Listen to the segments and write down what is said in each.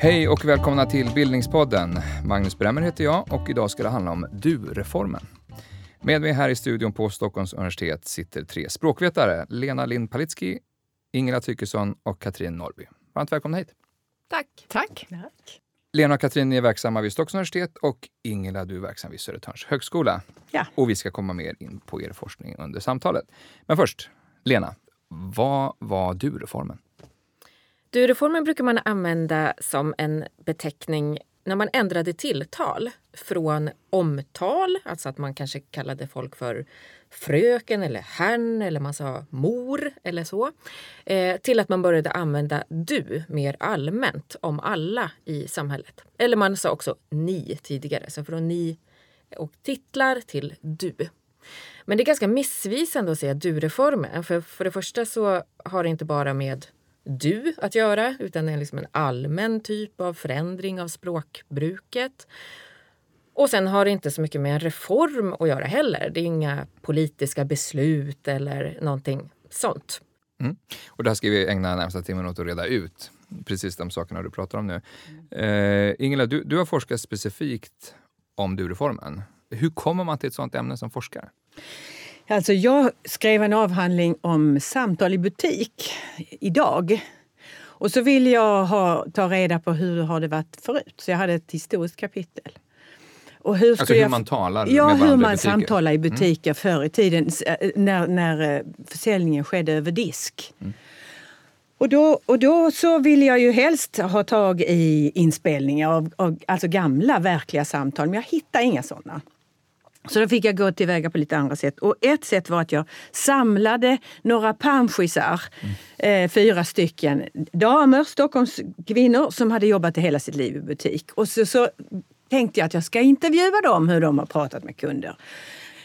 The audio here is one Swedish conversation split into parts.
Hej och välkomna till Bildningspodden. Magnus Bremmer heter jag och idag ska det handla om DU-reformen. Med mig här i studion på Stockholms universitet sitter tre språkvetare. Lena Lind Palitski, Ingela Tykesson och Katrin Norby. Varmt välkomna hit. Tack. Tack. Tack. Lena och Katrin är verksamma vid Stockholms universitet och Ingela, du är verksam vid Södertörns högskola. Ja. Och vi ska komma mer in på er forskning under samtalet. Men först, Lena, vad var DU-reformen? Du-reformen brukar man använda som en beteckning när man ändrade tilltal från omtal, alltså att man kanske kallade folk för fröken eller herrn eller man sa mor eller så, eh, till att man började använda du mer allmänt om alla i samhället. Eller man sa också ni tidigare, så från ni och titlar till du. Men det är ganska missvisande att säga du-reformen, för för det första så har det inte bara med du att göra utan det är liksom en allmän typ av förändring av språkbruket. Och sen har det inte så mycket med en reform att göra heller. Det är inga politiska beslut eller någonting sånt. Mm. Och det här ska vi ägna närmsta timmen åt att reda ut. Precis de sakerna du pratar om nu. Eh, Ingela, du, du har forskat specifikt om du-reformen. Hur kommer man till ett sådant ämne som forskare? Alltså jag skrev en avhandling om samtal i butik idag. Och så ville jag ha, ta reda på hur har det varit förut. Så jag hade ett historiskt kapitel. Och hur alltså hur jag, man talar Ja, med hur man butiker. samtalar i Mm. butiker mm. förr i tiden när, när försäljningen skedde över disk. Mm. Och då, och då så ville jag ju helst ha tag i inspelningar av, av alltså gamla verkliga samtal, men jag hittade inga sådana. Så då fick jag gå tillväga på lite andra sätt. Och ett sätt var att jag samlade några panschisar, mm. eh, fyra stycken damer, Stockholms kvinnor som hade jobbat hela sitt liv i butik. Och så, så tänkte jag att jag ska intervjua dem hur de har pratat med kunder.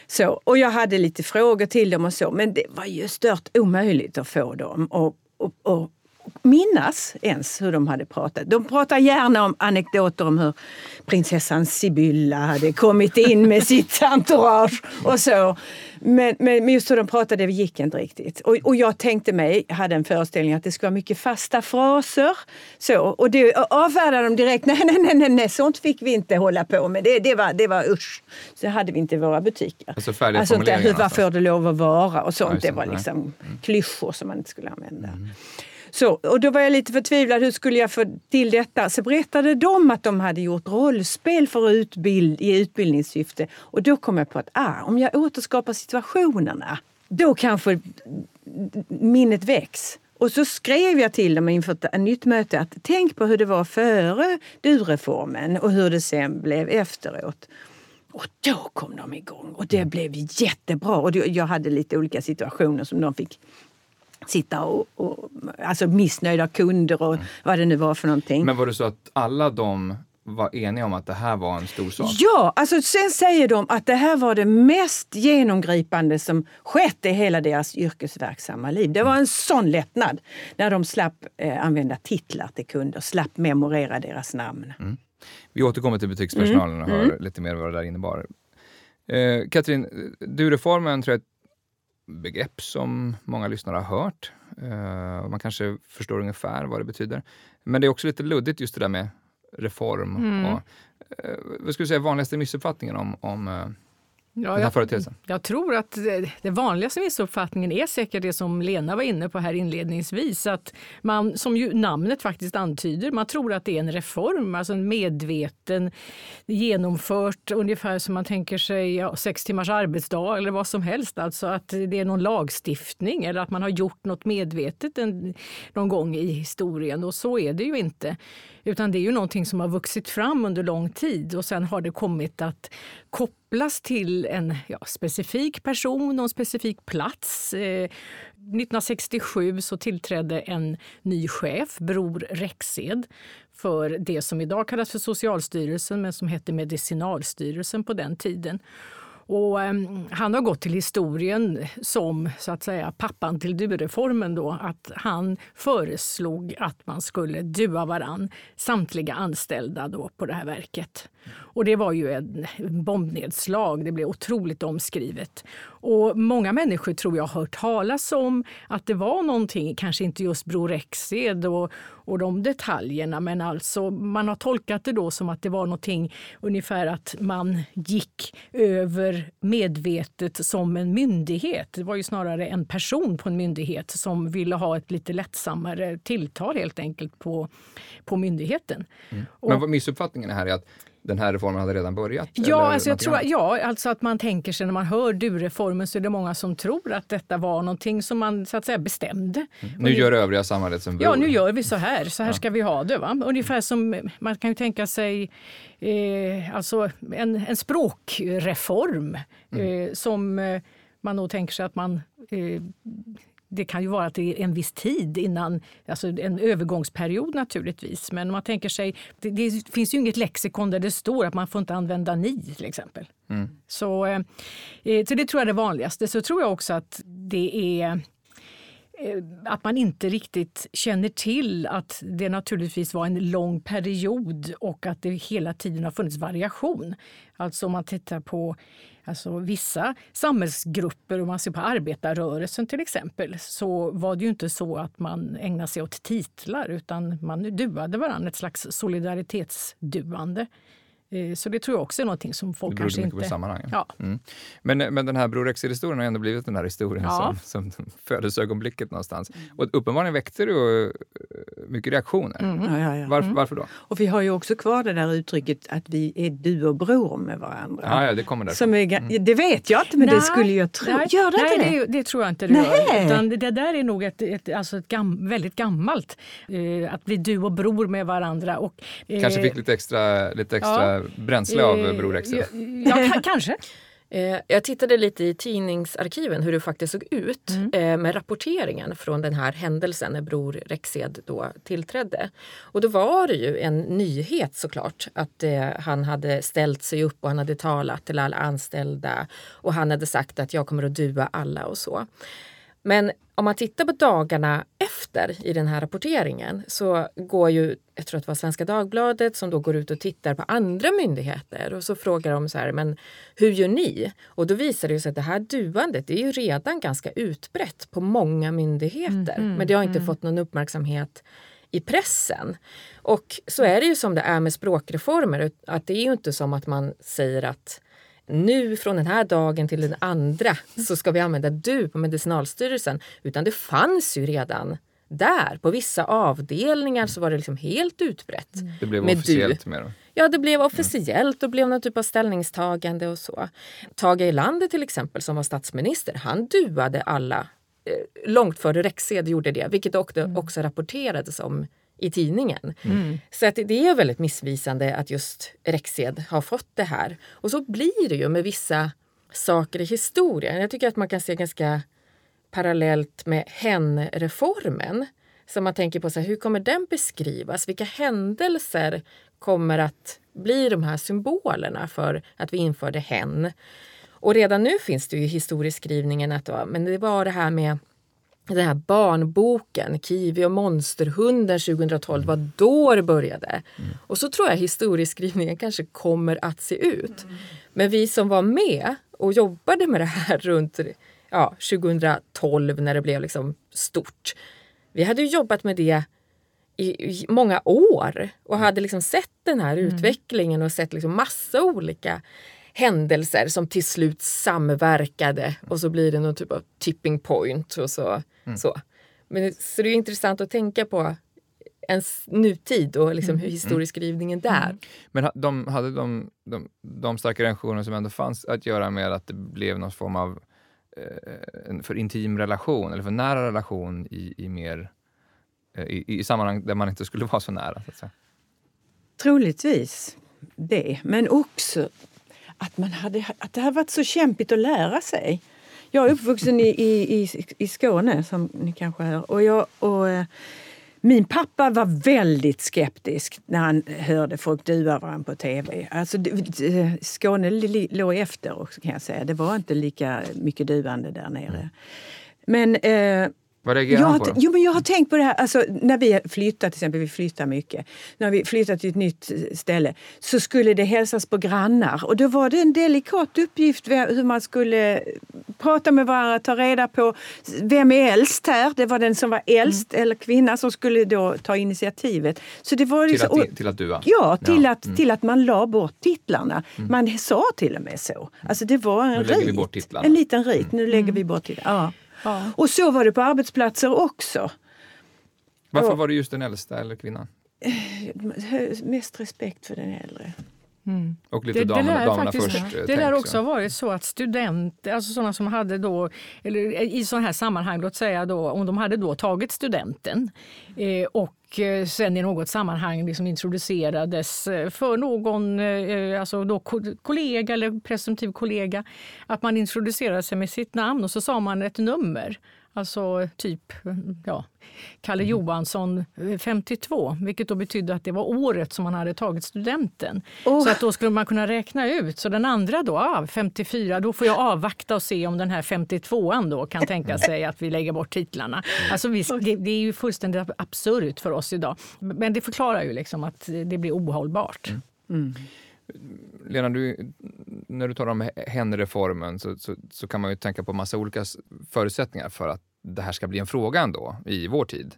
Så, och jag hade lite frågor till dem och så, men det var ju stört omöjligt att få dem och, och, och minnas ens hur de hade pratat. De pratar gärna om anekdoter om hur prinsessan Sibylla hade kommit in med sitt entourage och så. Men, men just hur de pratade gick inte riktigt. Och, och jag tänkte mig, hade en föreställning att det skulle vara mycket fasta fraser. Så, och det avfärdade de direkt. Nej, nej, nej, nej, nej, sånt fick vi inte hålla på med. Det, det, var, det var usch. Så hade vi inte i våra butiker. Alltså färdiga alltså, formuleringar? Hur, vad får det lov att vara? Och sånt. Ja, det var nej. liksom Mm. klyschor som man inte skulle använda. Så, och då var jag lite förtvivlad, hur skulle jag få till detta? Så berättade de att de hade gjort rollspel för utbild, i utbildningssyfte. Och då kom jag på att ah, om jag återskapar situationerna, då kanske minnet väcks. Och så skrev jag till dem inför ett nytt möte att tänk på hur det var före du-reformen och hur det sen blev efteråt. Och då kom de igång och det blev jättebra. Och jag hade lite olika situationer som de fick sitta och, och alltså missnöjda kunder och vad det nu var för någonting. Men var det så att alla de var eniga om att det här var en stor sak? Ja, alltså sen säger de att det här var det mest genomgripande som skett i hela deras yrkesverksamma liv. Det var en sån lättnad när de slapp eh, använda titlar till kunder, slapp memorera deras namn. Mm. Vi återkommer till butikspersonalen och hör lite mer vad det där innebar. Eh, Katrin, du-reformen tror jag begrepp som många lyssnare har hört. Eh, man kanske förstår ungefär vad det betyder. Men det är också lite luddigt just det där med reform. Mm. Och, eh, vad skulle du säga vanligaste missuppfattningen om, om eh, Ja, den här jag, företeelsen? jag tror att det, det vanligaste missuppfattningen är säkert det som Lena var inne på här inledningsvis. Att man, som ju namnet faktiskt antyder, man tror att det är en reform, alltså en medveten, genomfört ungefär som man tänker sig ja, sex timmars arbetsdag eller vad som helst. Alltså att det är någon lagstiftning eller att man har gjort något medvetet en, någon gång i historien. Och så är det ju inte. Utan det är ju någonting som har vuxit fram under lång tid och sen har det kommit att kopplas till en ja, specifik person och en specifik plats. Eh, 1967 så tillträdde en ny chef, Bror Rexed, för det som idag kallas för Socialstyrelsen men som hette Medicinalstyrelsen på den tiden. Och, um, han har gått till historien som så att säga pappan till du-reformen. Då, att han föreslog att man skulle dua varann, samtliga anställda då på det här verket. Och det var ju en bombnedslag. Det blev otroligt omskrivet. Och många människor tror jag har hört talas om att det var någonting, kanske inte just Bror Rexed och, och de detaljerna, men alltså man har tolkat det då som att det var någonting ungefär att man gick över medvetet som en myndighet. Det var ju snarare en person på en myndighet som ville ha ett lite lättsammare tilltal helt enkelt på, på myndigheten. Mm. Men vad missuppfattningen här är att den här reformen hade redan börjat? Ja, alltså jag tror, ja alltså att man tänker sig när man hör du-reformen så är det många som tror att detta var någonting som man så att säga bestämde. Mm. Nu gör övriga samhället som Ja, nu gör vi så här. Så här ja. ska vi ha det. Va? Ungefär som man kan ju tänka sig eh, alltså en, en språkreform mm. eh, som eh, man nog tänker sig att man eh, det kan ju vara att det är en viss tid innan, alltså en övergångsperiod naturligtvis. Men om man tänker sig, det, det finns ju inget lexikon där det står att man får inte använda ni till exempel. Mm. Så, eh, eh så det tror jag är det vanligaste. Så tror jag också att det är Eh, att man inte riktigt känner till att det naturligtvis var en lång period och att det hela tiden har funnits variation. Alltså om man tittar på Alltså vissa samhällsgrupper, om man ser på arbetarrörelsen till exempel, så var det ju inte så att man ägnade sig åt titlar utan man duade varandra, ett slags solidaritetsduande. Eh, så det tror jag också är någonting som folk kanske inte... på sammanhanget. Ja. Mm. Men, men den här Bror Rexed-historien har ändå blivit den här historien ja. som, som födelseögonblicket någonstans. Mm. Och uppenbarligen väckte du eh, mycket reaktioner. Mm. Ja, ja, ja. Varför, mm. varför, då? Och vi har ju också kvar det där uttrycket att vi är du och bror med varandra. Ja, ja det kommer därifrån. Som är, mm. Det vet jag inte, men nej, det skulle jag tro. Nej, gör det nej, inte det? det? Det tror jag inte det gör. Utan det där är nog ett, ett, alltså ett gam, väldigt gammalt, eh, att bli du och bror med varandra. Och, eh, Kanske fick lite extra, lite extra bränsle av av Bror Rexed? Ja, kanske. Eh, jag tittade lite i tidningsarkiven hur det faktiskt såg ut mm. Eh, med rapporteringen från den här händelsen när Bror Rexed då tillträdde. Och då var det ju en nyhet såklart att eh, han hade ställt sig upp och han hade talat till alla anställda och han hade sagt att jag kommer att dua alla och så. Men om man tittar på dagarna efter i den här rapporteringen så går ju, jag tror att det var Svenska Dagbladet som då går ut och tittar på andra myndigheter och så frågar de så här, men hur gör ni? Och då visar det sig att det här duandet är ju redan ganska utbrett på många myndigheter, mm, men det har inte mm. fått någon uppmärksamhet i pressen. Och så är det ju som det är med språkreformer, att det är ju inte som att man säger att nu från den här dagen till den andra så ska vi använda du på Medicinalstyrelsen. Utan det fanns ju redan där. På vissa avdelningar så var det liksom helt utbrett. Mm. Det blev med officiellt du. med dem. Ja, det blev officiellt och blev någon typ av ställningstagande och så. Tage Erlander till exempel som var statsminister, han duade alla eh, långt före Rexed gjorde det, vilket också, mm. också rapporterades om i tidningen. Mm. Så att det är väldigt missvisande att just Rexed har fått det här. Och så blir det ju med vissa saker i historien. Jag tycker att man kan se ganska parallellt med hen-reformen. Så man tänker på så här, hur kommer den beskrivas? Vilka händelser kommer att bli de här symbolerna för att vi införde hen? Och redan nu finns det ju i historieskrivningen att men det var det här med den här barnboken, Kiwi och monsterhunden 2012, var då det började. Mm. Och så tror jag historieskrivningen kanske kommer att se ut. Mm. Men vi som var med och jobbade med det här runt ja, 2012 när det blev liksom stort. Vi hade jobbat med det i, i många år och hade liksom sett den här mm. utvecklingen och sett liksom massa olika händelser som till slut samverkade och så blir det någon typ av tipping point. och så. Mm. så. Men, så det är intressant att tänka på ens nutid och liksom hur mm. historieskrivningen mm. där. Men de, hade de, de, de starka reaktioner som ändå fanns att göra med att det blev någon form av eh, en för intim relation eller för nära relation i, i mer eh, i, i sammanhang där man inte skulle vara så nära? Så att säga. Troligtvis det, men också att, man hade, att det har varit så kämpigt att lära sig. Jag är uppvuxen i, i, i, Skåne, som ni kanske hör. Och jag, och, eh, Min pappa var väldigt skeptisk när han hörde folk dua varandra på tv. Alltså, Skåne låg efter också kan jag säga. Det var inte lika mycket duande där nere. Men eh, vad reagerar jag han på? Då? Jo, men jag har tänkt på det här, alltså, när vi flyttar till exempel, vi flyttar mycket. När vi flyttar till ett nytt ställe så skulle det hälsas på grannar och då var det en delikat uppgift hur man skulle prata med varandra, ta reda på vem är äldst här? Det var den som var äldst mm. eller kvinna som skulle då ta initiativet. Så det var liksom, till, att, till att dua? Ja, till, ja. Att, mm. till att man la bort titlarna. Mm. Man sa till och med så. Alltså det var en nu rit. En liten rit, nu lägger vi bort titlarna. Ja. Ja. Och så var det på arbetsplatser också. Varför var det just den äldsta eller kvinnan? Mest respekt för den äldre. Mm. Och lite det, damerna, det damerna faktiskt, först. Det lär också ha varit så att studenter, alltså sådana som hade då, eller i sådana här sammanhang, låt säga då, om de hade då tagit studenten eh, och eh, sen i något sammanhang liksom introducerades eh, för någon eh, alltså då kollega eller presumtiv kollega, att man introducerade sig med sitt namn och så sa man ett nummer. Alltså typ ja, Kalle mm. Johansson 52, eh, vilket då betydde att det var året som man hade tagit studenten. Oh. Så att då skulle man kunna räkna ut. Så den andra då, ah, 54, då får jag avvakta och se om den här 52an då kan tänka sig att vi lägger bort titlarna. Alltså vi, det, det, är ju fullständigt absurt för oss idag. Men det förklarar ju liksom att det blir ohållbart. Mm. Mm. Lena, du, när du talar om hen-reformen så, så, så, kan man ju tänka på massa olika förutsättningar för att det här ska bli en fråga ändå i vår tid.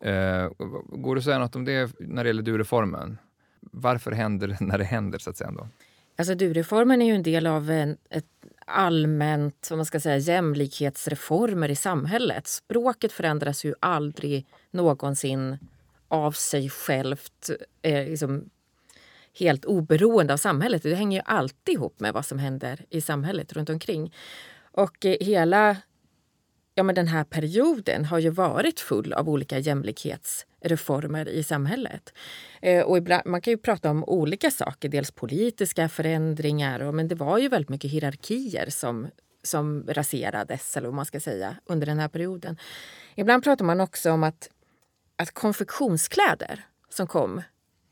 Eh, går det att säga något om det när det gäller du-reformen? Varför händer det när det händer? så att säga ändå? Alltså du-reformen är ju en del av en, ett allmänt vad man ska säga, jämlikhetsreformer i samhället. Språket förändras ju aldrig någonsin av sig självt eh, liksom helt oberoende av samhället. Det hänger ju alltid ihop med vad som händer i samhället runt omkring. Och eh, hela ja, men den här perioden har ju varit full av olika jämlikhetsreformer i samhället. Eh, och ibland, man kan ju prata om olika saker, dels politiska förändringar, och, men det var ju väldigt mycket hierarkier som, som raserades, eller vad man ska säga, under den här perioden. Ibland pratar man också om att, att konfektionskläder som kom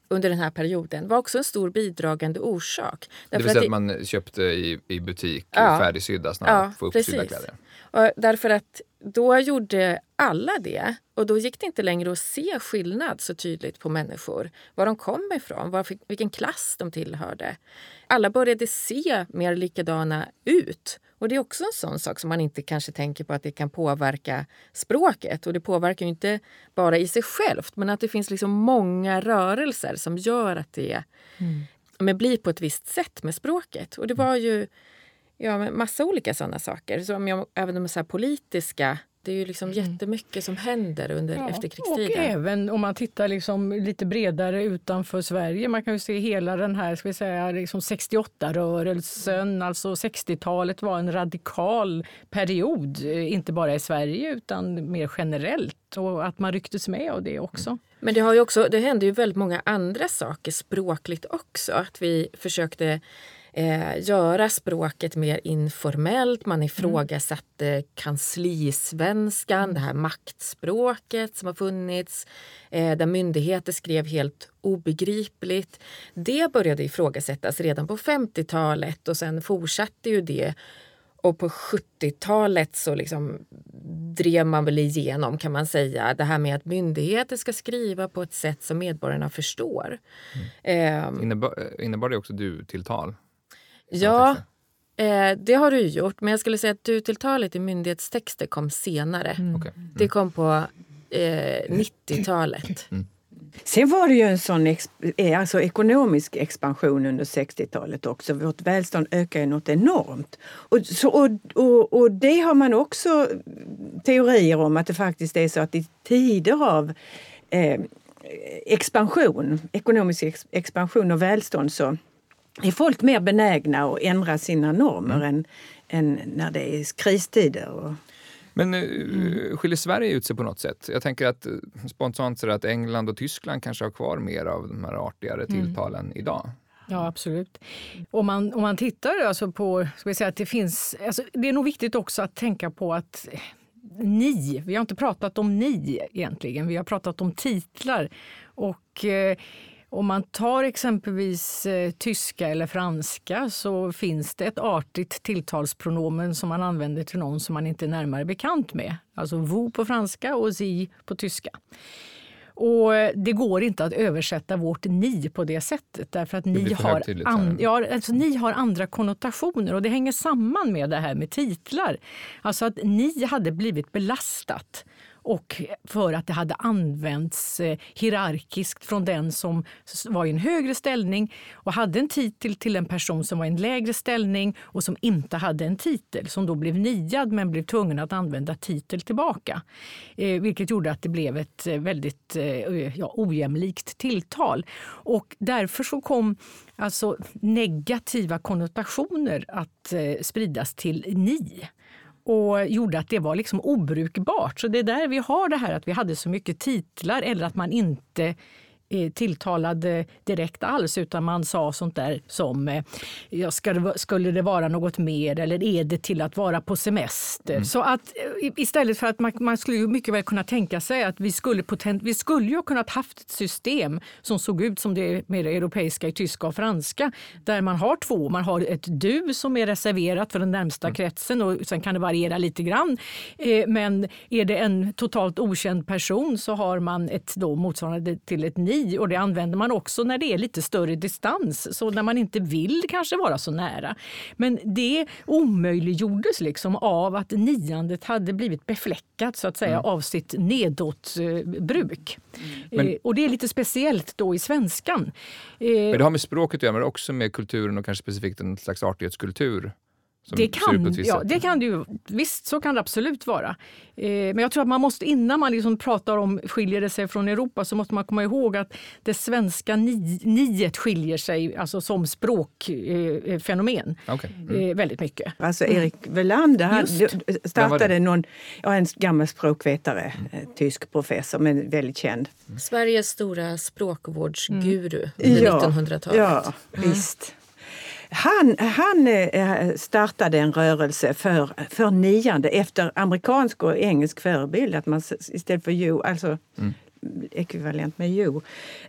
under den här perioden var också en stor bidragande orsak. Det vill säga att, man köpte i, i butik ja, färdigsydda snarare ja, få uppsydda kläder? Och därför att då gjorde alla det och då gick det inte längre att se skillnad så tydligt på människor. Var de kom ifrån, var, vilken klass de tillhörde. Alla började se mer likadana ut. Och Det är också en sån sak som man inte kanske tänker på att det kan påverka språket. Och Det påverkar inte bara i sig självt men att det finns liksom många rörelser som gör att det mm. blir på ett visst sätt med språket. Och det var ju Ja, massa olika sådana saker. Som jag, även de så politiska det är ju liksom mm. jättemycket som händer under ja, efterkrigstiden. Och även om man tittar liksom lite bredare utanför Sverige. Man kan ju se hela den här ska vi säga, liksom 68-rörelsen. Alltså 60-talet var en radikal period, inte bara i Sverige utan mer generellt. Och att man rycktes med av det också. Men det, har ju också, det hände ju väldigt många andra saker språkligt också. Att vi försökte eh, göra språket mer informellt. Man ifrågasatte mm. kanslisvenskan, mm. det här maktspråket som har funnits eh, där myndigheter skrev helt obegripligt. Det började ifrågasättas redan på 50-talet och sen fortsatte ju det och på 70-talet så liksom drev man väl igenom kan man säga det här med att myndigheter ska skriva på ett sätt som medborgarna förstår. Mm. Eh, innebar, innebar det också du-tilltal? Ja, eh, det har du gjort. Men jag skulle säga att du-tilltalet i myndighetstexter kom senare. Mm. Okay. Mm. Det kom på eh, 90-talet. Mm. Sen var det ju en sån ex, eh, alltså ekonomisk expansion under 60-talet också. Vårt välstånd ökade ju något enormt. Och, så, och, och, och, det har man också teorier om att det faktiskt är så att i tider av eh, expansion, ekonomisk ex, expansion och välstånd så är folk mer benägna att ändra sina normer mm. än, än när det är kristider. Och, men mm. skiljer Sverige ut sig på något sätt? Jag tänker att eh, spontant så att England och Tyskland kanske har kvar mer av de här artigare mm. tilltalen mm. idag. Ja, absolut. Om man, om man tittar alltså på, ska vi säga att det finns, alltså det är nog viktigt också att tänka på att ni. Vi har inte pratat om ni egentligen, vi har pratat om titlar. Och eh, om man tar exempelvis eh, tyska eller franska så finns det ett artigt tilltalspronomen som man använder till någon som man inte är närmare bekant med. Alltså vous på franska och sie på tyska. Och det går inte att översätta vårt ni på det sättet därför att ni har, an, ja, alltså ni har andra konnotationer och det hänger samman med det här med titlar. Alltså att ni hade blivit belastat och för att det hade använts eh, hierarkiskt från den som var i en högre ställning och hade en titel till en person som var i en lägre ställning och som inte hade en titel, som då blev niad men blev tvungen att använda titel tillbaka. Eh, vilket gjorde att det blev ett eh, väldigt eh, ja, ojämlikt tilltal. Och därför så kom alltså negativa konnotationer att eh, spridas till ni och gjorde att det var liksom obrukbart. Så det är där vi har det här att vi hade så mycket titlar eller att man inte Eh, tilltalade direkt alls utan man sa sånt där som eh, ja, ska skulle det vara något mer eller är det till att vara på semester? Mm. Så att eh, istället för att man, man skulle ju mycket väl kunna tänka sig att vi skulle, potent, vi skulle ju kunnat haft ett system som såg ut som det med det europeiska i tyska och franska där man har två. Man har ett du som är reserverat för den närmsta mm. kretsen och sen kan det variera lite grann. men är det en totalt okänd person så har man ett då motsvarande till ett ni i och det använder man också när det är lite större distans, så när man inte vill kanske vara så nära. Men det omöjliggjordes liksom av att niandet hade blivit befläckat så att säga mm. av sitt nedåtbruk. Mm. Eh, och det är lite speciellt då i svenskan. Eh, men det har med språket att göra, men också med kulturen och kanske specifikt en slags artighetskultur det kan, ja, det kan det ju. Visst, så kan det absolut vara. Eh, men jag tror att man måste, innan man liksom pratar om skiljer det sig från Europa, så måste man komma ihåg att det svenska ni, niet skiljer sig alltså som språkfenomen eh, okay. mm. eh, väldigt mycket. Alltså Erik Welander han startade någon, ja, en gammal språkvetare, mm. tysk professor, men väldigt känd. Mm. Sveriges stora språkvårdsguru mm. under ja, 1900-talet. Ja, mm. visst. Han, han eh, startade en rörelse för, för niande efter amerikansk och engelsk förebild. Att man istället för you, alltså mm. ekvivalent med you.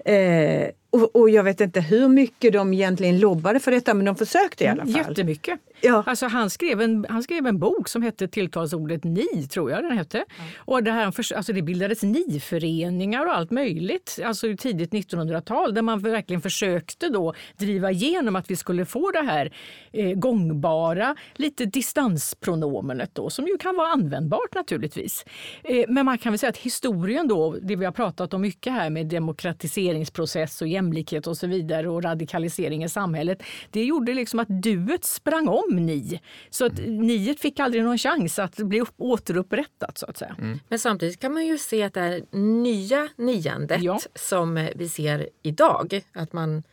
Eh, och, och, jag vet inte hur mycket de egentligen lobbade för detta men de försökte i alla fall. Jättemycket. Ja. Alltså han, skrev en, han skrev en bok som hette tilltalsordet ni, tror jag den hette. Ja. Och det, här, alltså det bildades ni-föreningar och allt möjligt alltså i tidigt 1900-tal där man verkligen försökte då driva igenom att vi skulle få det här eh, gångbara, lite distanspronomenet då, som ju kan vara användbart naturligtvis. Eh, men man kan väl säga att historien då, det vi har pratat om mycket här med demokratiseringsprocess och jämlikhet och så vidare och radikalisering i samhället, det gjorde liksom att duet sprang om kom ni. Så att niet fick aldrig någon chans att bli återupprättat så att säga. Mm. Men samtidigt kan man ju se att det här nya niandet ja. som vi ser idag, att man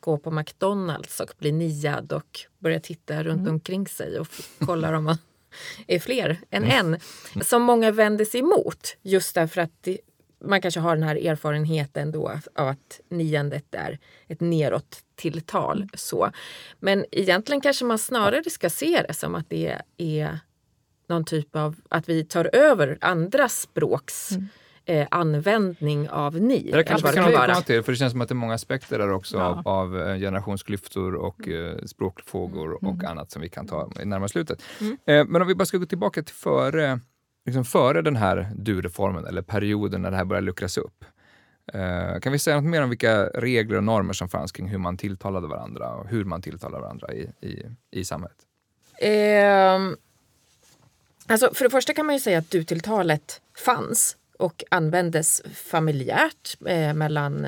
går på McDonalds och blir niad och börjar titta runt mm. omkring sig och kollar om man är fler än mm. en. Som många vänder sig emot just därför att det, man kanske har den här erfarenheten då av att niandet är ett neråt tilltal. Mm. Så. Men egentligen kanske man snarare ska se det som att det är någon typ av att vi tar över andra språks mm. eh, användning av ni. Det kanske kan återkomma till, för det känns som att det är många aspekter där också ja. av, av eh, generationsklyftor och eh, språkfrågor och mm. annat som vi kan ta i närmare slutet. Mm. Eh, men om vi bara ska gå tillbaka till före liksom före den här du-reformen eller perioden när det här började luckras upp. eh, kan vi säga något mer om vilka regler och normer som fanns kring hur man tilltalade varandra och hur man tilltalade varandra i, i, i samhället? Uh, alltså för det första kan man ju säga att du-tilltalet fanns och användes familjärt eh, mellan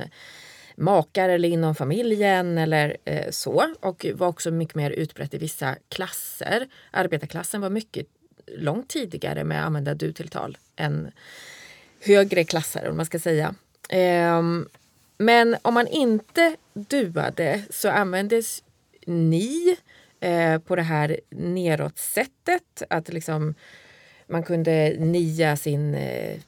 makar eller inom familjen eller eh, så och var också mycket mer utbrett i vissa klasser. Arbetarklassen var mycket långt tidigare med att använda du-tilltal än högre klasser, om man ska säga. Um, men om man inte duade så användes ni eh, på det här neråt-sättet. Att liksom man kunde nia sin eh,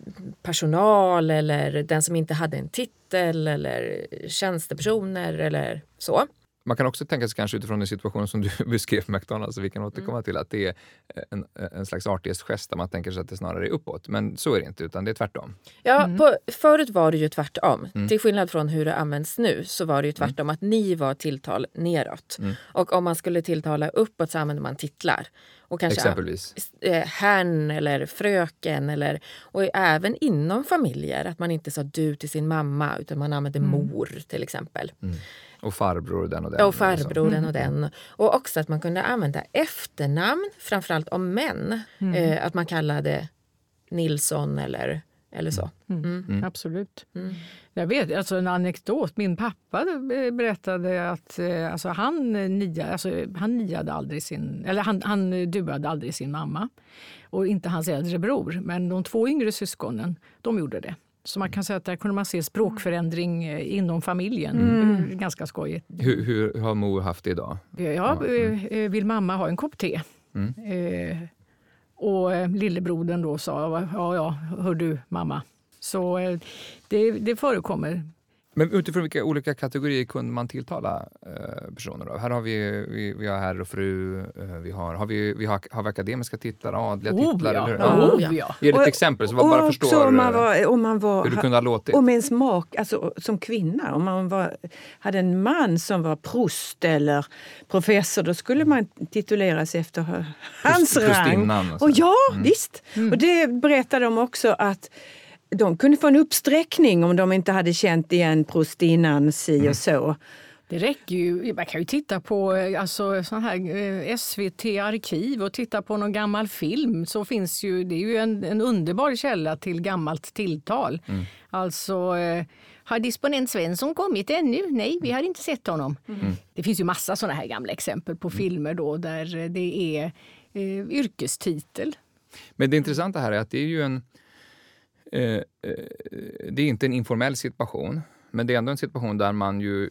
personal eller den som inte hade en titel eller tjänstepersoner eller så. Man kan också tänka sig kanske utifrån den situationen som du beskrev McDonalds, vi kan återkomma till att det är en, en slags artighetsgest där man tänker sig att det snarare är uppåt. Men så är det inte, utan det är tvärtom. Ja, på, förut var det ju tvärtom. Till skillnad från hur det används nu så var det ju tvärtom att ni var tilltal neråt. Och om man skulle tilltala uppåt så använder man titlar. Och kanske Exempelvis. eh, herrn eller fröken. Eller, och även inom familjer, att man inte sa du till sin mamma utan man använde mor till exempel. Och farbror och den och den. Och farbror den och den. Och också att man kunde använda efternamn, framförallt om män. Eh, att man kallade Nilsson eller, eller så. Mm. Absolut. Jag vet, alltså en anekdot. Min pappa eh, berättade att eh, alltså han, nia, alltså han niade aldrig sin, eller han, han duade aldrig sin mamma. Och inte hans äldre bror. Men de två yngre syskonen, de gjorde det. Så man kan säga att där kunde man se språkförändring eh, inom familjen. Är Ganska skojigt. Hur, hur har Mo haft det idag? Ja, eh, eh, vill mamma ha en kopp te? Eh, och eh, lillebrodern då sa, ja, ja, hör du mamma. Så eh, det, det förekommer. Men utifrån vilka olika kategorier kunde man tilltala eh, personer? Då? Här har vi, vi, vi har herr och fru, eh, vi har, har, vi, vi har, har vi akademiska titlar, adliga titlar? eller hur? ja. Oh, ja. Oh, ja. Ge ett Och- exempel så man bara förstår om man var, om man var, hur det kunde ha låtit. Om ens mak, alltså som kvinna, om man var, hade en man som var prost eller professor, då skulle man tituleras efter hans rang. prostinnan och ja, visst. Och det berättade de också att de kunde få en uppsträckning om de inte hade känt igen prostinnan si och så. Det räcker ju. Man kan ju titta på eh, alltså, sån här eh, SVT-arkiv och titta på någon gammal film. Så finns ju, det är ju en, en underbar källa till gammalt tilltal. Alltså, eh, har disponent Svensson kommit ännu? Nej, vi har inte sett honom. Det finns ju massa såna här gamla exempel på filmer då där det är eh, yrkestitel. Men det intressanta här är att det är ju en... Eh, eh, det är inte en informell situation, men det är ändå en situation där man ju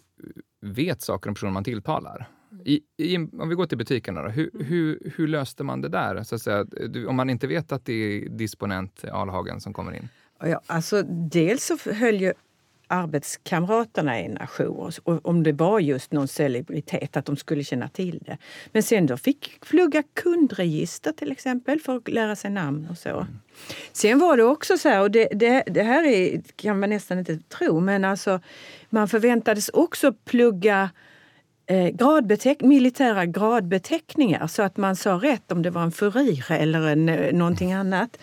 vet saker om personen man tilltalar. I, i, om vi går till butikerna, då, hur, hur, hur löste man det där? Så att säga, om man inte vet att det är disponent Alhagen som kommer in. Ja, alltså, dels så höll ju arbetskamraterna en ajour och om det var just någon celebritet, att de skulle känna till det. Men sen då fick plugga kundregister till exempel för att lära sig namn och så. Sen var det också så här, och det, det, det här är, kan man nästan inte tro, men alltså man förväntades också plugga eh, gradbeteck militära gradbeteckningar så att man sa rätt om det var en furir eller en, eh, någonting annat.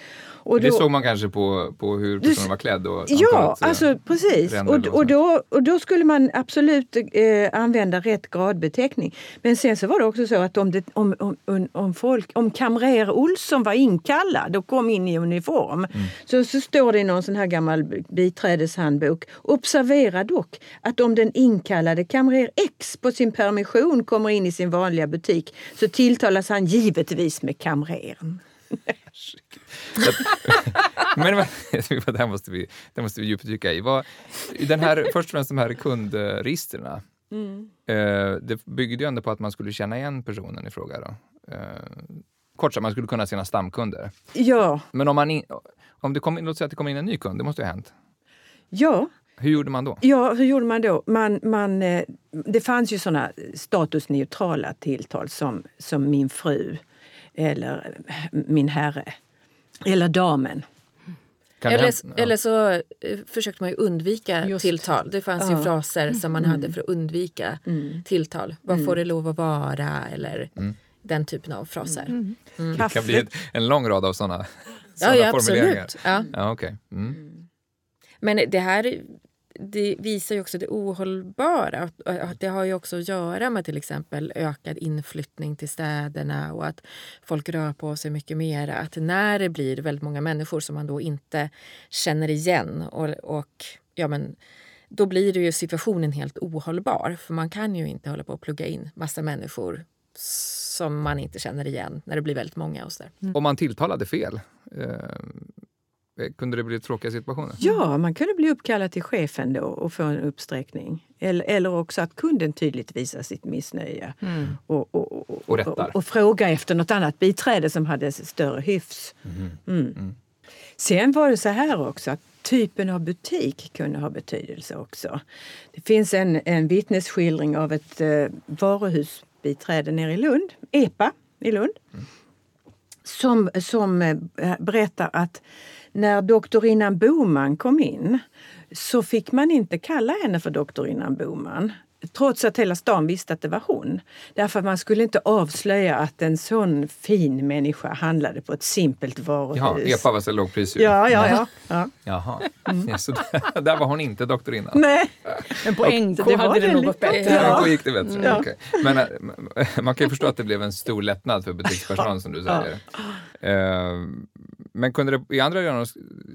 Och det då- såg man kanske på, på hur personen var klädd och Ja, eh, alltså precis. Och, och då, och då skulle man absolut eh, använda rätt gradbeteckning. Men sen så var det också så att om, det, om, om, om, folk, om kamrer Olsson var inkallad och kom in i uniform Mm. så, så står det i någon sån här gammal biträdeshandbok. Observera dock att om den inkallade kamrer X på sin permission kommer in i sin vanliga butik så tilltalas han givetvis med kamrern. Men men, det här måste vi, det måste vi djupdyka i. Vad, den här, först och främst de här kundregistren. Eh, det byggde ju ändå på att man skulle känna igen personen i fråga. Då. Eh, kort sagt, man skulle kunna sina stamkunder. Ja, Men om, man in, om det kom, låt säga att det kom in en ny kund, det måste ju ha hänt. ja. Hur gjorde man då? Ja, hur gjorde man då? Man, man, eh, det fanns ju såna statusneutrala tilltal som, som min fru eller min herre eller damen. Kan Eller, ja. eller så eh, försökte man ju undvika Just. tilltal. Det fanns ju fraser som man hade för att undvika tilltal. Vad får det lov att vara? Eller den typen av fraser. det kan bli en lång rad av sådana Ja, ja formuleringar. absolut. Ja. Ja. Mm. Men det här det visar ju också det ohållbara. Att- Det har ju också att göra med till exempel ökad inflyttning till städerna och att folk rör på sig mycket mer. Att när det blir väldigt många människor som man då inte känner igen och, och ja, men, då blir det ju situationen helt ohållbar. För man kan ju inte hålla på att plugga in massa människor som man inte känner igen när det blir väldigt många. Och så där. Om man tilltalade fel, eh, kunde det bli tråkiga situationer? Ja, man kunde bli uppkallad till chefen då och få en uppsträckning. Eller, eller också att kunden tydligt visar sitt missnöje och, och, och, Och och, och fråga efter något annat biträde som hade större hyfs. Mm. Sen var det så här också att typen av butik kunde ha betydelse också. Det finns en, en vittnesskildring av ett eh, varuhusbiträde nere i Lund, EPA i Lund, mm. som, som eh, berättar att när doktorinnan Boman kom in så fick man inte kalla henne för doktorinnan Boman. Trots att hela stan visste att det var hon. Därför att man skulle inte avslöja att en sån fin människa handlade på ett simpelt varuhus. Ja, EPA var så lågpris Ja, ja, ja. ja. Jaha, mm. ja, så där, där, var hon inte doktorinna. Nej. Men på NK det hade det nog gått bättre. Ja. NK gick det bättre. Ja. Okay. Men äh, man kan ju förstå att det blev en stor lättnad för butikspersonalen som du säger. Uh, men kunde det i andra delar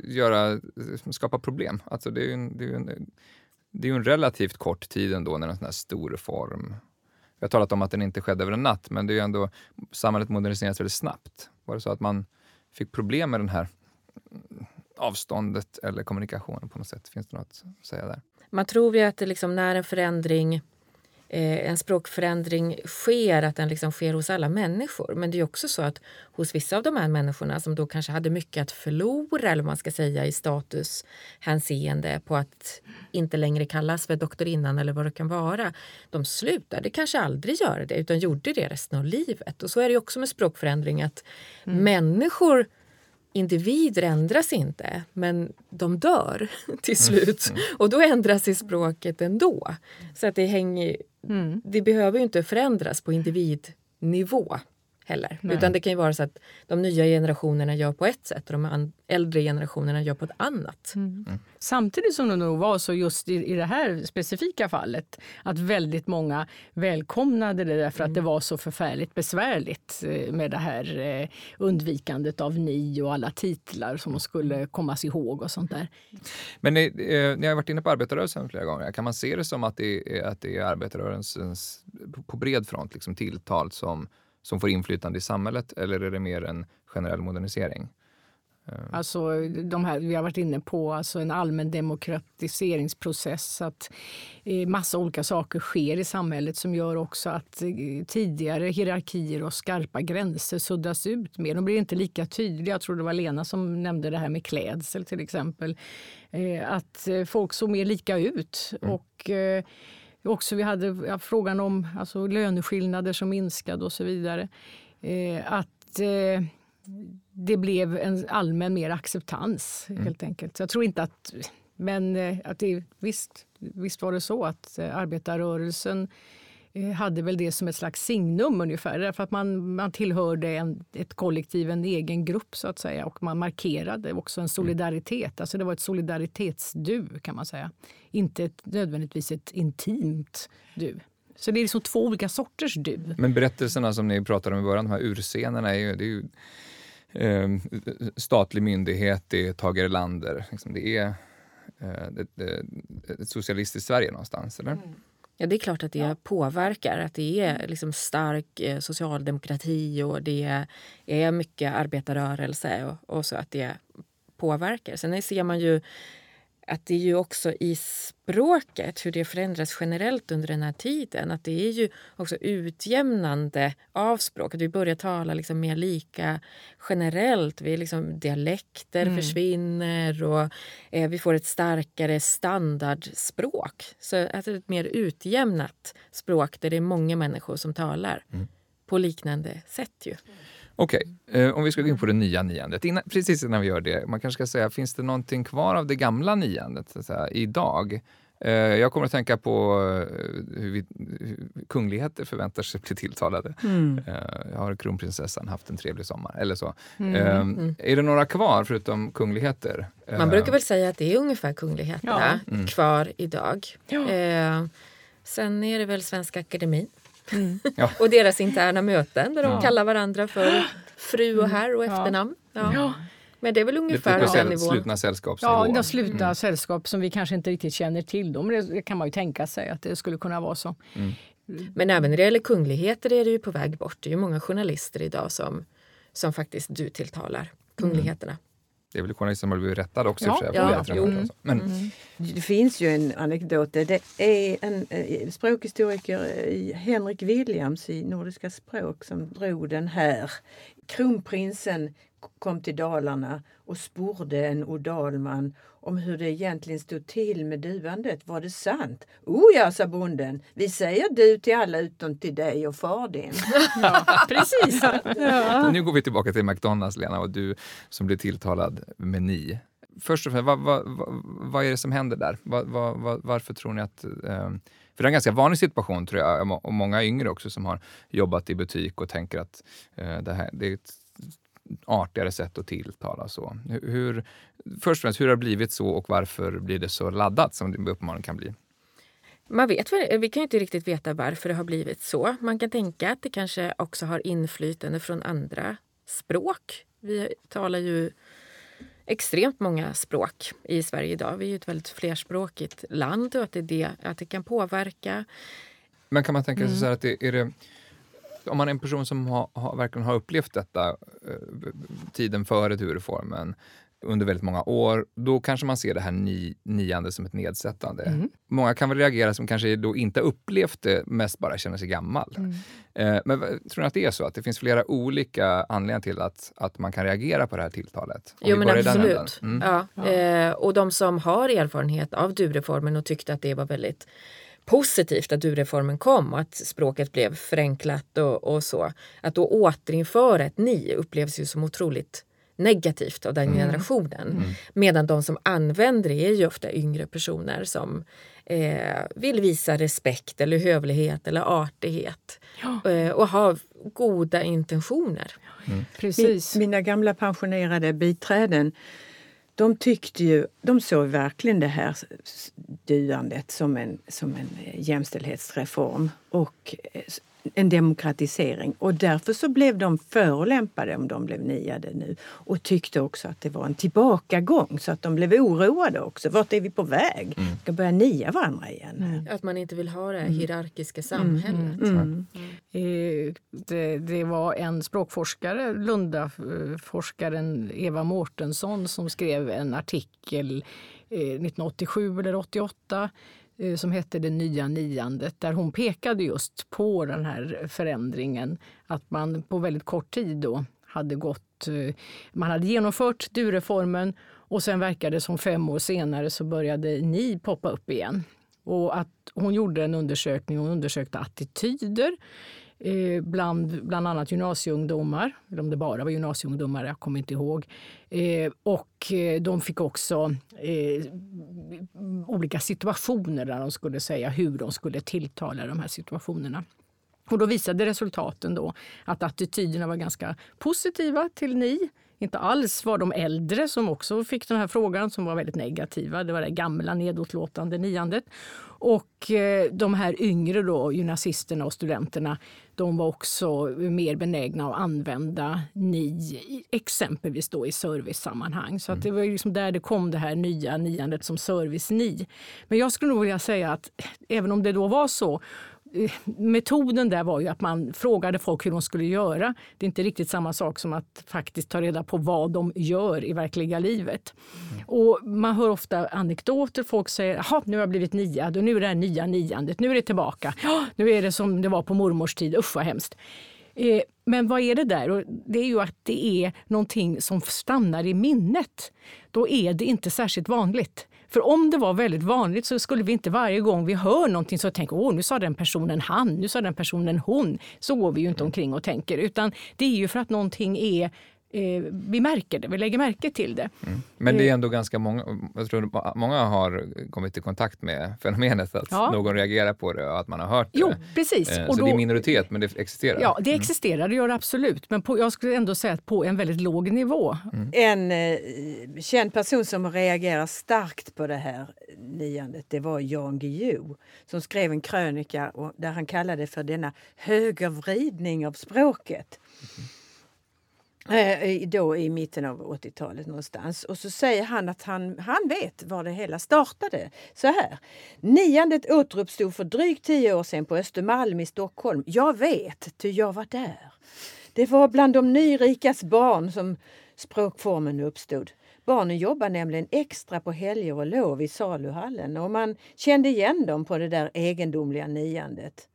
göra eh, skapa problem? Alltså det är ju en, det är en, det är en relativt kort tid ändå när en sån här stor reform vi har talat om att den inte skedde över en natt, men det är ju ändå, samhället moderniseras väldigt snabbt. Var det så att man fick problem med det här avståndet eller kommunikationen på något sätt? Finns det något att säga där? Man tror ju att det liksom, när en förändring en språkförändring sker, att den liksom sker hos alla människor. Men det är också så att hos vissa av de här människorna som då kanske hade mycket att förlora eller man ska säga i statushänseende på att inte längre kallas för doktorinnan eller vad det kan vara. De slutade kanske aldrig göra det utan gjorde det resten av livet. Och så är det också med språkförändring att mm. människor individer ändras inte, men de dör till slut. Mm. Och då ändras sig språket ändå. Så att det, hänger, mm. det behöver ju inte förändras på individnivå heller. Nej. Utan det kan ju vara så att de nya generationerna gör på ett sätt och de äldre generationerna gör på ett annat. Mm. Mm. Samtidigt som det nog var så just i, i det här specifika fallet att väldigt många välkomnade det därför mm. att det var så förfärligt besvärligt eh, med det här eh, undvikandet av ni och alla titlar som skulle kommas ihåg och sånt där. Men ni, eh, ni har varit inne på arbetarrörelsen flera gånger. Kan man se det som att det är, att det är arbetarrörelsens på bred front liksom tilltal som som får inflytande i samhället eller är det mer en generell modernisering? Alltså, de här, vi har varit inne på alltså en allmän demokratiseringsprocess. Att eh, massa olika saker sker i samhället som gör också att eh, tidigare hierarkier och skarpa gränser suddas ut mer. De blir inte lika tydliga. Jag tror det var Lena som nämnde det här med klädsel till exempel. Eh, att folk såg mer lika ut. Mm. Och Också vi hade ja, frågan om alltså, löneskillnader som minskade och så vidare. Eh, att eh, det blev en allmän mer acceptans mm. helt enkelt. Så jag tror inte att... Men eh, att det, visst, visst var det så att eh, arbetarrörelsen hade väl det som ett slags signum ungefär. Därför att man, man tillhörde en, ett kollektiv, en egen grupp så att säga. Och man markerade också en solidaritet. Alltså det var ett solidaritetsdu kan man säga. Inte ett, nödvändigtvis ett intimt du. Så det är liksom två olika sorters du. Men berättelserna som ni pratade om i början, de här urscenerna, är ju, det är ju eh, statlig myndighet, det är Tage Erlander. Liksom det är eh, det, det, ett socialistiskt Sverige någonstans, eller? Mm. Ja, det är klart att det ja. påverkar. Att det är liksom stark eh, socialdemokrati och det är mycket arbetarrörelse och, och så att det påverkar. Sen ser man ju att det är ju också i språket, hur det förändras generellt under den här tiden, att det är ju också utjämnande av språket. Vi börjar tala liksom mer lika generellt. Vi liksom, dialekter mm. försvinner och eh, vi får ett starkare standardspråk. Så alltså ett mer utjämnat språk där det är många människor som talar mm. på liknande sätt. ju. Okej, okay. eh, om vi ska gå in på det nya niandet. Innan, precis innan vi gör det, man kanske ska säga, finns det någonting kvar av det gamla niandet så att säga, idag? Eh, jag kommer att tänka på eh, hur, vi, hur kungligheter förväntar sig bli tilltalade. Mm. Eh, har kronprinsessan haft en trevlig sommar? Eller så. Mm. Eh, mm. Är det några kvar förutom kungligheter? Man brukar väl säga att det är ungefär kungligheterna ja. Mm. kvar idag. Ja. Eh, sen är det väl Svenska Akademin Mm. Ja. och deras interna möten där de ja. kallar varandra för fru och herr och efternamn. Ja. Men det är väl ungefär den nivån. Slutna sällskapsnivån. Ja, de slutna mm. sällskap som vi kanske inte riktigt känner till. Dem. Det kan man ju tänka sig att det skulle kunna vara så. Mm. Men även när det gäller kungligheter är det ju på väg bort. Det är ju många journalister idag som, som faktiskt du tilltalar kungligheterna. Det är väl journalister som har blivit rättade också ja, ja, mm. Men. Mm. Det finns ju en anekdot. Det är en eh, språkhistoriker, Henrik Williams i Nordiska språk som drog den här. Kronprinsen kom till Dalarna och sporde en odalman om hur det egentligen stod till med duandet. Var det sant? O ja, sa bonden. Vi säger du till alla utom till dig och far din. Ja, precis. Ja. Nu går vi tillbaka till McDonalds, Lena, och du som blir tilltalad med ni. Först och främst, vad, vad, vad, vad är det som händer där? varför tror ni att... Eh, för det är en ganska vanlig situation, tror jag, och många yngre också som har jobbat i butik och tänker att eh, det, här, det är ett artigare sätt att tilltala. Så. Hur, först och främst, hur har det blivit så och varför blir det så laddat som det uppenbarligen kan bli? Man vet, vi kan inte riktigt veta varför det har blivit så. Man kan tänka att det kanske också har inflytande från andra språk. Vi talar ju extremt många språk i Sverige idag. Vi är ett väldigt flerspråkigt land och att det, det, att det kan påverka. Men kan man tänka sig mm. så här att det, är det om man är en person som har, har, verkligen har upplevt detta eh, tiden före du-reformen under väldigt många år, då kanske man ser det här ni, niande som ett nedsättande. Mm. Många kan väl reagera som kanske då inte upplevt det, mest bara känner sig gammal. Mm. Eh, men tror ni att det är så? Att det finns flera olika anledningar till att, att man kan reagera på det här tilltalet? Om jo men absolut. Mm. Ja. ja. Eh, och de som har erfarenhet av du-reformen och tyckte att det var väldigt positivt att du-reformen kom och att språket blev förenklat och, och, så. Att då återinföra ett ni upplevs ju som otroligt negativt av den mm. generationen. Mm. Medan de som använder det är ju ofta yngre personer som eh, vill visa respekt eller hövlighet eller artighet ja. eh, och har goda intentioner. Mm. Precis. Mina gamla pensionerade biträden de tyckte ju, de såg verkligen det här duandet som en, som en jämställdhetsreform och eh, en demokratisering. Och därför så blev de förolämpade om de blev niade nu och tyckte också att det var en tillbakagång så att de blev oroade också. Vart är vi på väg? Mm. Ska börja nia varandra igen? Mm. Att man inte vill ha det mm. hierarkiska samhället. Mm. mm. mm. Det, det, var en språkforskare, Lundaforskaren Eva Mårtensson som skrev en artikel 1987 eh, eller 88 eh, som hette Det nya niandet där hon pekade just på den här förändringen. Att man på väldigt kort tid då hade gått... Eh, man hade genomfört du-reformen och sen verkade det som fem år senare så började ni poppa upp igen. Och att hon gjorde en undersökning, hon undersökte attityder eh, bland bland annat gymnasieungdomar, eller om det bara var gymnasieungdomar, jag kommer inte ihåg. Eh, och eh, de fick också eh, olika situationer där de skulle säga hur de skulle tilltala de här situationerna. Och då visade resultaten då att attityderna var ganska positiva till ni inte alls var de äldre som också fick den här frågan som var väldigt negativa. Det var det gamla nedåtlåtande niandet. Och eh, de här yngre då, gymnasisterna och studenterna, de var också mer benägna att använda ni, exempelvis då i servicesammanhang. Så att det var liksom där det kom det här nya niandet som service-ni. Men jag skulle nog vilja säga att även om det då var så metoden där var ju att man frågade folk hur de skulle göra. Det är inte riktigt samma sak som att faktiskt ta reda på vad de gör i verkliga livet. Mm. Och man hör ofta anekdoter. Folk säger att nu har jag blivit niad och nu är det här nya niandet. Nu är det tillbaka. Nu är det som det var på mormors tid. Usch vad hemskt. Eh, men vad är det där? Och det är ju att det är någonting som stannar i minnet. Då är det inte särskilt vanligt. För om det var väldigt vanligt så skulle vi inte varje gång vi hör någonting så tänka åh nu sa den personen han, nu sa den personen hon. Så går vi ju inte omkring och tänker utan det är ju för att någonting är eh, vi märker det, vi lägger märke till det. Mm. Men det är eh. ändå ganska många, jag tror många har kommit i kontakt med fenomenet att ja. någon reagerar på det och att man har hört det. Jo, precis. Eh, så och då, det är minoritet, men det existerar? Ja, det mm. existerar, det gör det absolut. Men på, jag skulle ändå säga att på en väldigt låg nivå. Mm. En eh, känd person som reagerar starkt på det här niandet, det var Jan Guillou som skrev en krönika där han kallade det för denna högervridning av språket. Mm. Eh, då i mitten av 80-talet någonstans. Och så säger han att han, han vet var det hela startade. Så här. Niandet återuppstod för drygt tio år sedan på Östermalm i Stockholm. Jag vet, ty jag var där. Det var bland de nyrikas barn som språkformen uppstod. Barnen jobbade nämligen extra på helger och lov i saluhallen och man kände igen dem på det där egendomliga niandet.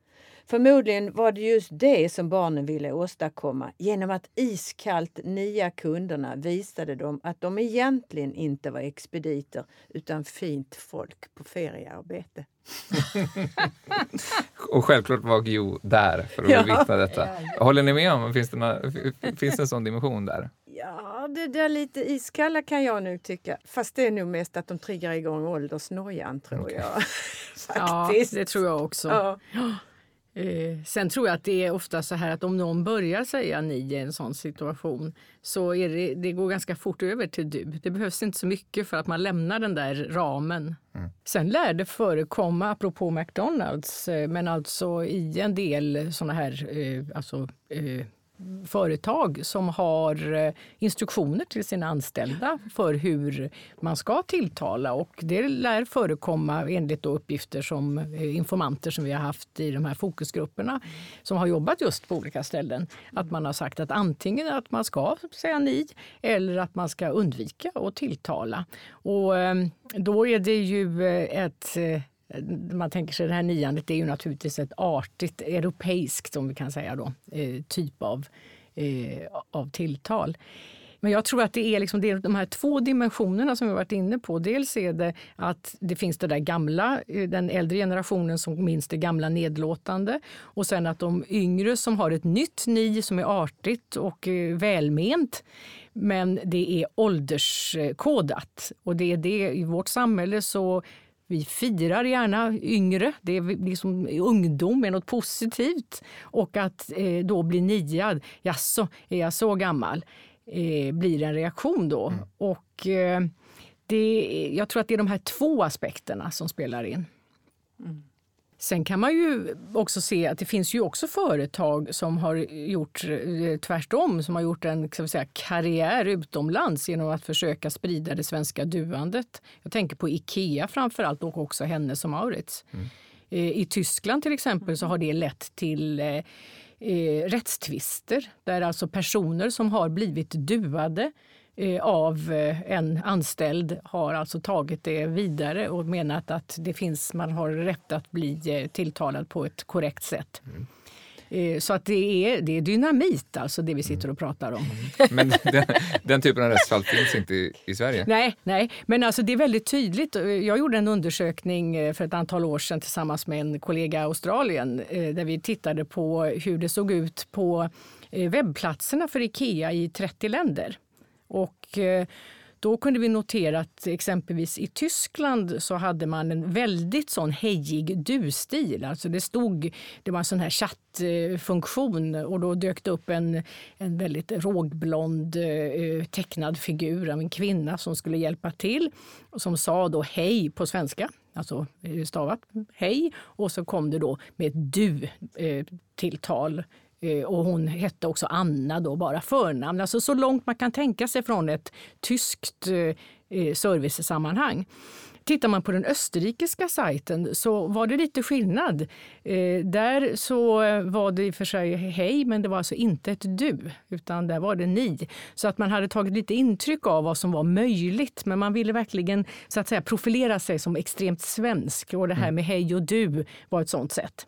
Förmodligen var det just det som barnen ville åstadkomma. Genom att iskallt nia kunderna visade de att de egentligen inte var expediter utan fint folk på feriearbete. Och självklart var Guillou där för att Ja. bevittna detta. Håller ni med om, finns det, några, finns det en sån dimension där? Ja, det där lite iskalla kan jag nog tycka. Fast det är nog mest att de triggar igång åldersnojan tror jag. Ja, det tror jag också. Ja. Eh, sen tror jag att det är ofta så här att om någon börjar säga ni i en sån situation så är det, det går ganska fort över till du. Det behövs inte så mycket för att man lämnar den där ramen. Sen lär det förekomma, apropå McDonalds, eh, men alltså i en del såna här eh, alltså, eh, företag som har eh, instruktioner till sina anställda för hur man ska tilltala. Och det lär förekomma enligt då uppgifter som eh, informanter som vi har haft i de här fokusgrupperna som har jobbat just på olika ställen. Att man har sagt att antingen att man ska säga ni eller att man ska undvika att tilltala. Och ehm, då är det ju eh, ett Eh, man tänker sig det här niandet är ju naturligtvis ett artigt, europeiskt om vi kan säga då, eh, typ av, eh, av tilltal. Men jag tror att det är, liksom, det är de här två dimensionerna som vi varit inne på. Dels är det att det finns det där gamla, eh, den äldre generationen som minns det gamla nedlåtande. Och sen att de yngre som har ett nytt ni som är artigt och eh, välment. Men det är ålderskodat. Och det är det i vårt samhälle så vi firar gärna yngre, det är liksom ungdom är något positivt. Och att eh, då bli niad, jaså, är jag så gammal? Eh, blir en reaktion då. Och eh, det, jag tror att det är de här två aspekterna som spelar in. Sen kan man ju också se att det finns ju också företag som har gjort eh, tvärtom, som har gjort en ska säga, karriär utomlands genom att försöka sprida det svenska duandet. Jag tänker på Ikea framför allt och också Hennes och Mauritz. Eh, I Tyskland till exempel så har det lett till eh, eh, rättstvister där alltså personer som har blivit duade av eh, en anställd har alltså tagit det vidare och menat att det finns, man har rätt att bli eh, tilltalad på ett korrekt sätt. Eh, Så att det är, det är dynamit alltså det vi sitter och pratar om. Men den, den typen av rättsfall finns inte i, i Sverige. Nej, nej, men alltså det är väldigt tydligt. Jag gjorde en undersökning eh, för ett antal år sedan tillsammans med en kollega i Australien eh, där vi tittade på hur det såg ut på eh, webbplatserna för Ikea i 30 länder. Och eh, då kunde vi notera att exempelvis i Tyskland så hade man en väldigt sån hejig du-stil. Alltså det stod, det var en sån här chattfunktion och då dök det upp en, en väldigt rågblond eh, tecknad figur av en kvinna som skulle hjälpa till och som sa då hej på svenska, alltså eh, stavat hej. Och så kom det då med ett du-tilltal Eh, och hon hette också Anna, då, bara förnamn. Alltså så långt man kan tänka sig från ett tyskt eh, eh, servicesammanhang. Tittar man på den österrikiska sajten så var det lite skillnad. Eh, där så var det i och för sig hej, men det var alltså inte ett du, utan där var det ni. Så att man hade tagit lite intryck av vad som var möjligt, men man ville verkligen så att säga profilera sig som extremt svensk. Och det här med hej och du var ett sånt sätt.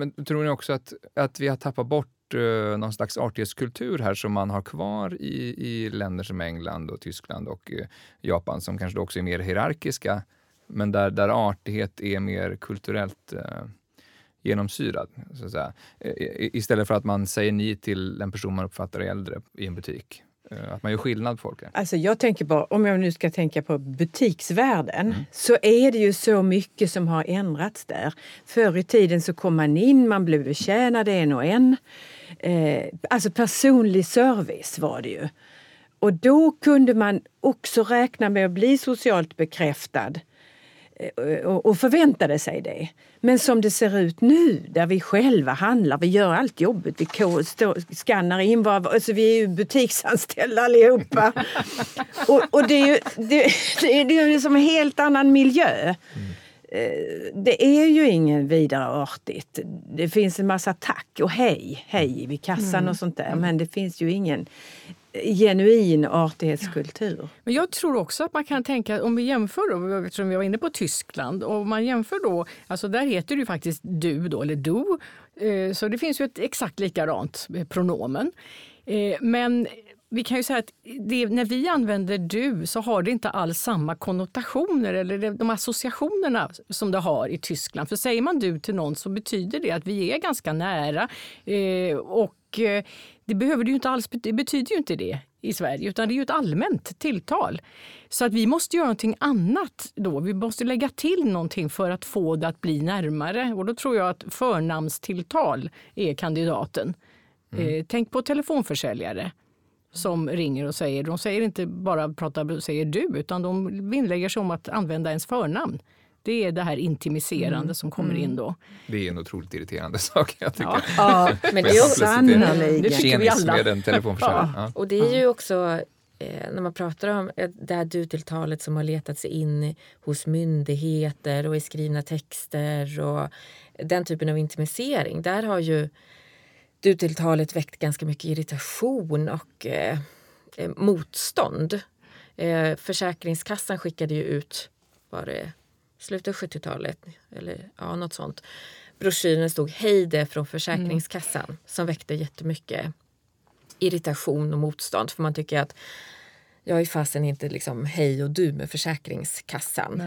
Men tror ni också att, att vi har tappat bort eh, någon slags artighetskultur här som man har kvar i, i länder som England och Tyskland och eh, Japan som kanske då också är mer hierarkiska men där, där artighet är mer kulturellt eh, genomsyrad. Så att säga. Eh, I- istället för att man säger ni till en person man uppfattar är äldre i en butik. Eh, att man gör skillnad på folk. Alltså jag tänker bara, om jag nu ska tänka på butiksvärlden, så är det ju så mycket som har ändrats där. Förr i tiden så kom man in, man blev betjänad en och en. Eh, alltså personlig service var det ju. Och då kunde man också räkna med att bli socialt bekräftad och och förväntade sig det. Men som det ser ut nu, där vi själva handlar, vi gör allt jobbet, vi skannar in, vad, alltså vi är ju butiksanställda allihopa. och, och det är ju det, det är, det är ju som en helt annan miljö. Eh, Det är ju ingen vidare artigt. Det finns en massa tack och hej, hej vid kassan och sånt där. Men det finns ju ingen genuin artighetskultur. Men jag tror också att man kan tänka, om vi jämför då, eftersom vi var inne på Tyskland, och om man jämför då, alltså där heter det ju faktiskt du då, eller du, Eh, så det finns ju ett exakt likadant pronomen. Eh, men vi kan ju säga att det, när vi använder du så har det inte alls samma konnotationer eller de associationerna som det har i Tyskland. För säger man du till någon så betyder det att vi är ganska nära. Eh, och eh, det, behöver det, inte alls, det betyder ju inte det i Sverige, utan det är ju ett allmänt tilltal. Så att vi måste göra någonting annat då. Vi måste lägga till någonting för att få det att bli närmare. Och då tror jag att förnamnstilltal är kandidaten. Mm. Eh, tänk på telefonförsäljare som ringer och säger, de säger inte bara prata, säger du, utan de vinnlägger sig om att använda ens förnamn. Det är det här intimiserande mm. som kommer in då. Det är en otroligt irriterande sak. Jag tycker. Ja, ja men det är sannolikt. Det tycker vi alla. med en telefonförsäljare. Ja. Och det är ju också eh, när man pratar om det här du-tilltalet som har letat sig in hos myndigheter och i skrivna texter och den typen av intimisering. Där har ju du-tilltalet väckt ganska mycket irritation och eh, eh, motstånd. Eh, Försäkringskassan skickade ju ut, var det slutet av 70-talet eller ja, något sånt. Broschyren stod Hej det från Försäkringskassan mm. som väckte jättemycket irritation och motstånd för man tycker att jag är fasen inte liksom hej och du med Försäkringskassan.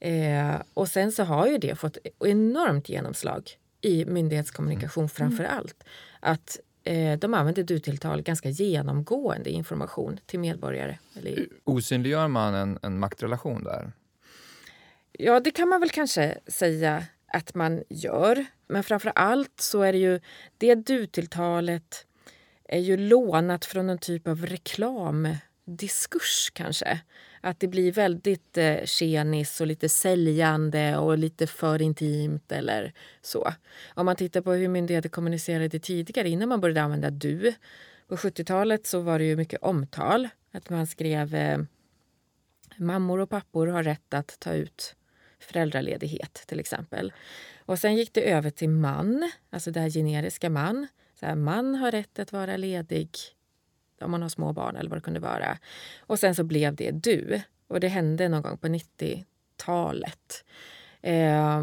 Eh, och sen så har ju det fått enormt genomslag i myndighetskommunikation mm. framför allt. Att eh, de använder du-tilltal ganska genomgående information till medborgare. Eller... Osynliggör man en, en maktrelation där? Ja, det kan man väl kanske säga att man gör. Men framför allt så är det ju det du-tilltalet är ju lånat från en typ av reklamdiskurs kanske. Att det blir väldigt eh, tjenis och lite säljande och lite för intimt eller så. Om man tittar på hur myndigheter kommunicerade tidigare innan man började använda du. På 70-talet så var det ju mycket omtal. Att man skrev eh, mammor och pappor har rätt att ta ut föräldraledighet till exempel. Och sen gick det över till man, alltså det här generiska man. Så här, man har rätt att vara ledig om man har små barn eller vad det kunde vara. Och sen så blev det du. Och det hände någon gång på 90-talet. Eh,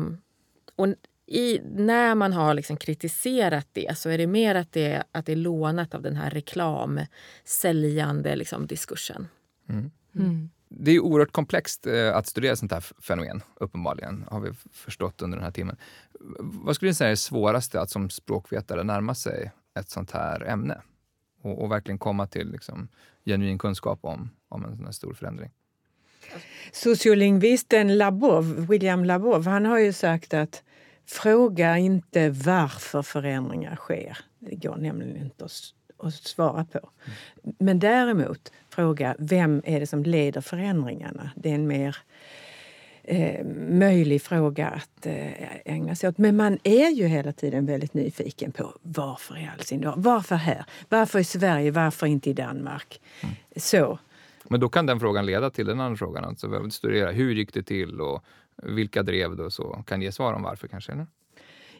och i, när man har liksom kritiserat det så är det mer att det, att det är lånat av den här reklamsäljande liksom, diskursen. Mm. Mm. Det är oerhört komplext eh, att studera sånt här fenomen, uppenbarligen, har vi förstått under den här timmen. Vad skulle du säga är det svåraste att som språkvetare närma sig ett sånt här ämne? och, och verkligen komma till liksom, genuin kunskap om, om en sån här stor förändring. Sociolingvisten Labov, William Labov, han har ju sagt att fråga inte varför förändringar sker. Det går nämligen inte att, att svara på. Men däremot fråga vem är det som leder förändringarna? Det är en mer eh, möjlig fråga att eh, ägna sig åt. Men man är ju hela tiden väldigt nyfiken på varför i all sin dag? Varför här? Varför i Sverige? Varför inte i Danmark? Mm. Så. Men då kan den frågan leda till den andra frågan. Alltså, studera hur gick det till och vilka drev det och så. Kan ge svar om varför kanske? Eller?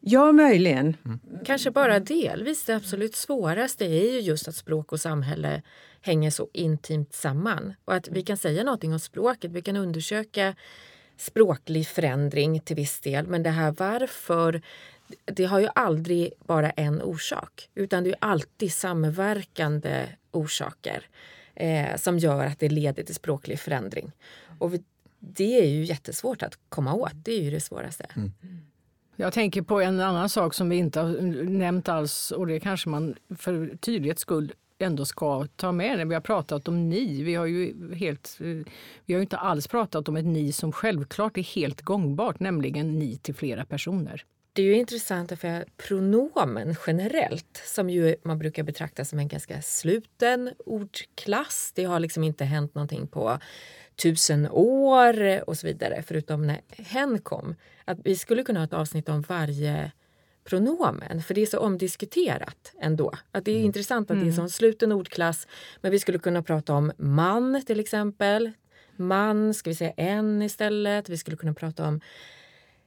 Ja, möjligen. Mm. Kanske bara delvis. Det absolut svåraste är ju just att språk och samhälle hänger så intimt samman. Och att vi kan säga någonting om språket. Vi kan undersöka språklig förändring till viss del. Men det här varför, det har ju aldrig bara en orsak. Utan det är alltid samverkande orsaker eh, som gör att det leder till språklig förändring. Och vi, det är ju jättesvårt att komma åt. Det är ju det svåraste. Mm. Jag tänker på en annan sak som vi inte har nämnt alls och det kanske man för tydlighets skull ändå ska ta med när vi har pratat om ni. Vi har ju helt, vi har inte alls pratat om ett ni som självklart är helt gångbart, nämligen ni till flera personer. Det är ju intressant för pronomen generellt, som ju man brukar betrakta som en ganska sluten ordklass. Det har liksom inte hänt någonting på tusen år och så vidare, förutom när hen kom. Att vi skulle kunna ha ett avsnitt om varje pronomen. För det är så omdiskuterat ändå. Att det är mm. intressant att det är en mm. sluten ordklass. Men vi skulle kunna prata om man till exempel. Man, ska vi säga en istället? Vi skulle kunna prata om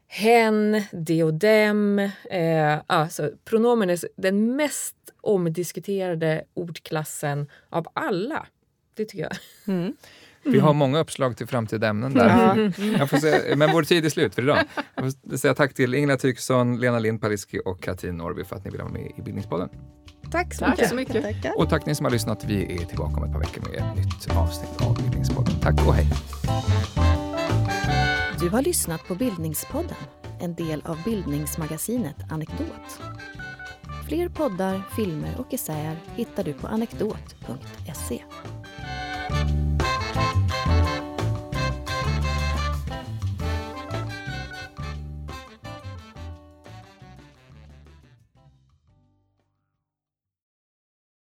hen, de och dem. Eh, alltså, pronomen är den mest omdiskuterade ordklassen av alla. Det tycker jag. Mm. Vi har många uppslag till framtida ämnen där. Jag får säga, men vår tid är slut för idag. Jag får säga tack till Ingela Tyrkesson, Lena Lind Paliski och Katrin Norby för att ni ville vara med i Bildningspodden. Tack så Tack mycket. så mycket. Och tack ni som har lyssnat. Vi är tillbaka om ett par veckor med ett nytt avsnitt av Bildningspodden. Tack och hej! Du har lyssnat på Bildningspodden, en del av bildningsmagasinet Anekdot. Fler poddar, filmer och essäer hittar du på anekdot.se.